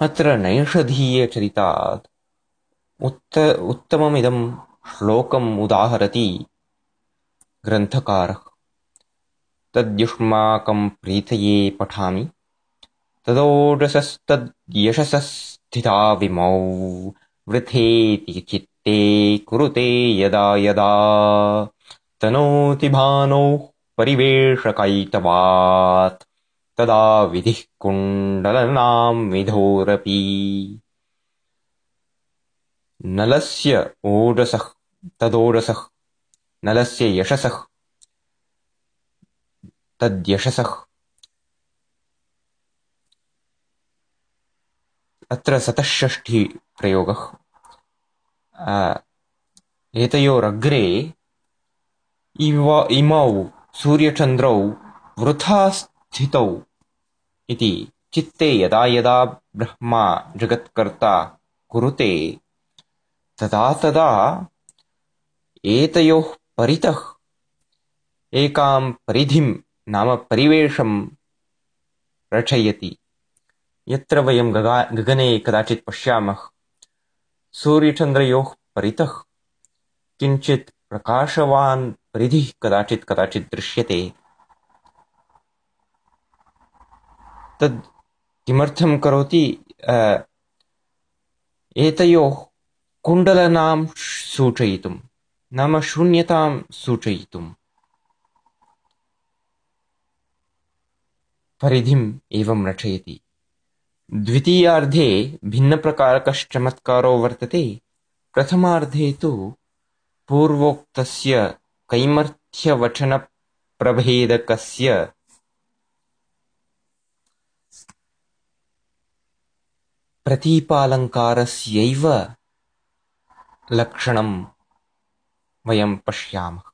अत्र नैषधीयचरितात्। उत्त उत्तममिदं श्लोकम् उदाहरति ग्रन्थकारः। तद्युष्माकं प्रीतये पठामि। तदोजसस्तद्यशसस्थिता विमौ। वृथेति चित्ते कुरुते यदा यदा। तनोति भानोः परिवेशकैतवात् तदा विधिः कुण्डलनां विधोरपि। नलस्य ओजसः तदोजसः नलस्य यशसः तद्यशसः। अत्र सतषष्ठीप्रयोगः। एतयोरग्रे इव इमौ सूर्यचन्द्रौ वृथा स्थितौ इति चित्ते यदा यदा ब्रह्मा जगत्कर्ता कुरुते तदा तदा एतयोः परितः एकां परिधिं नाम परिवेशं रचयति। यत्र वयं गगने कदाचित् पश्यामः सूर्यचन्द्रयोः परितः किञ्चित् प्रकाशवान् परिधिः कदाचित् कदाचित् दृश्यते तद् किमर्थं करोति? एतयोः कुण्डलनां सूचयितुं नाम शून्यतां सूचयितुम् परिधिम् एवं रचयति। द्वितीयार्धे भिन्नप्रकारकश्चमत्कारो वर्तते। प्रथमार्धे तु पूर्वोक्तस्य कैमर्थ्यवचनप्रभेदकस्य प्रतीपालङ्कारस्यैव लक्षणं वयं पश्यामः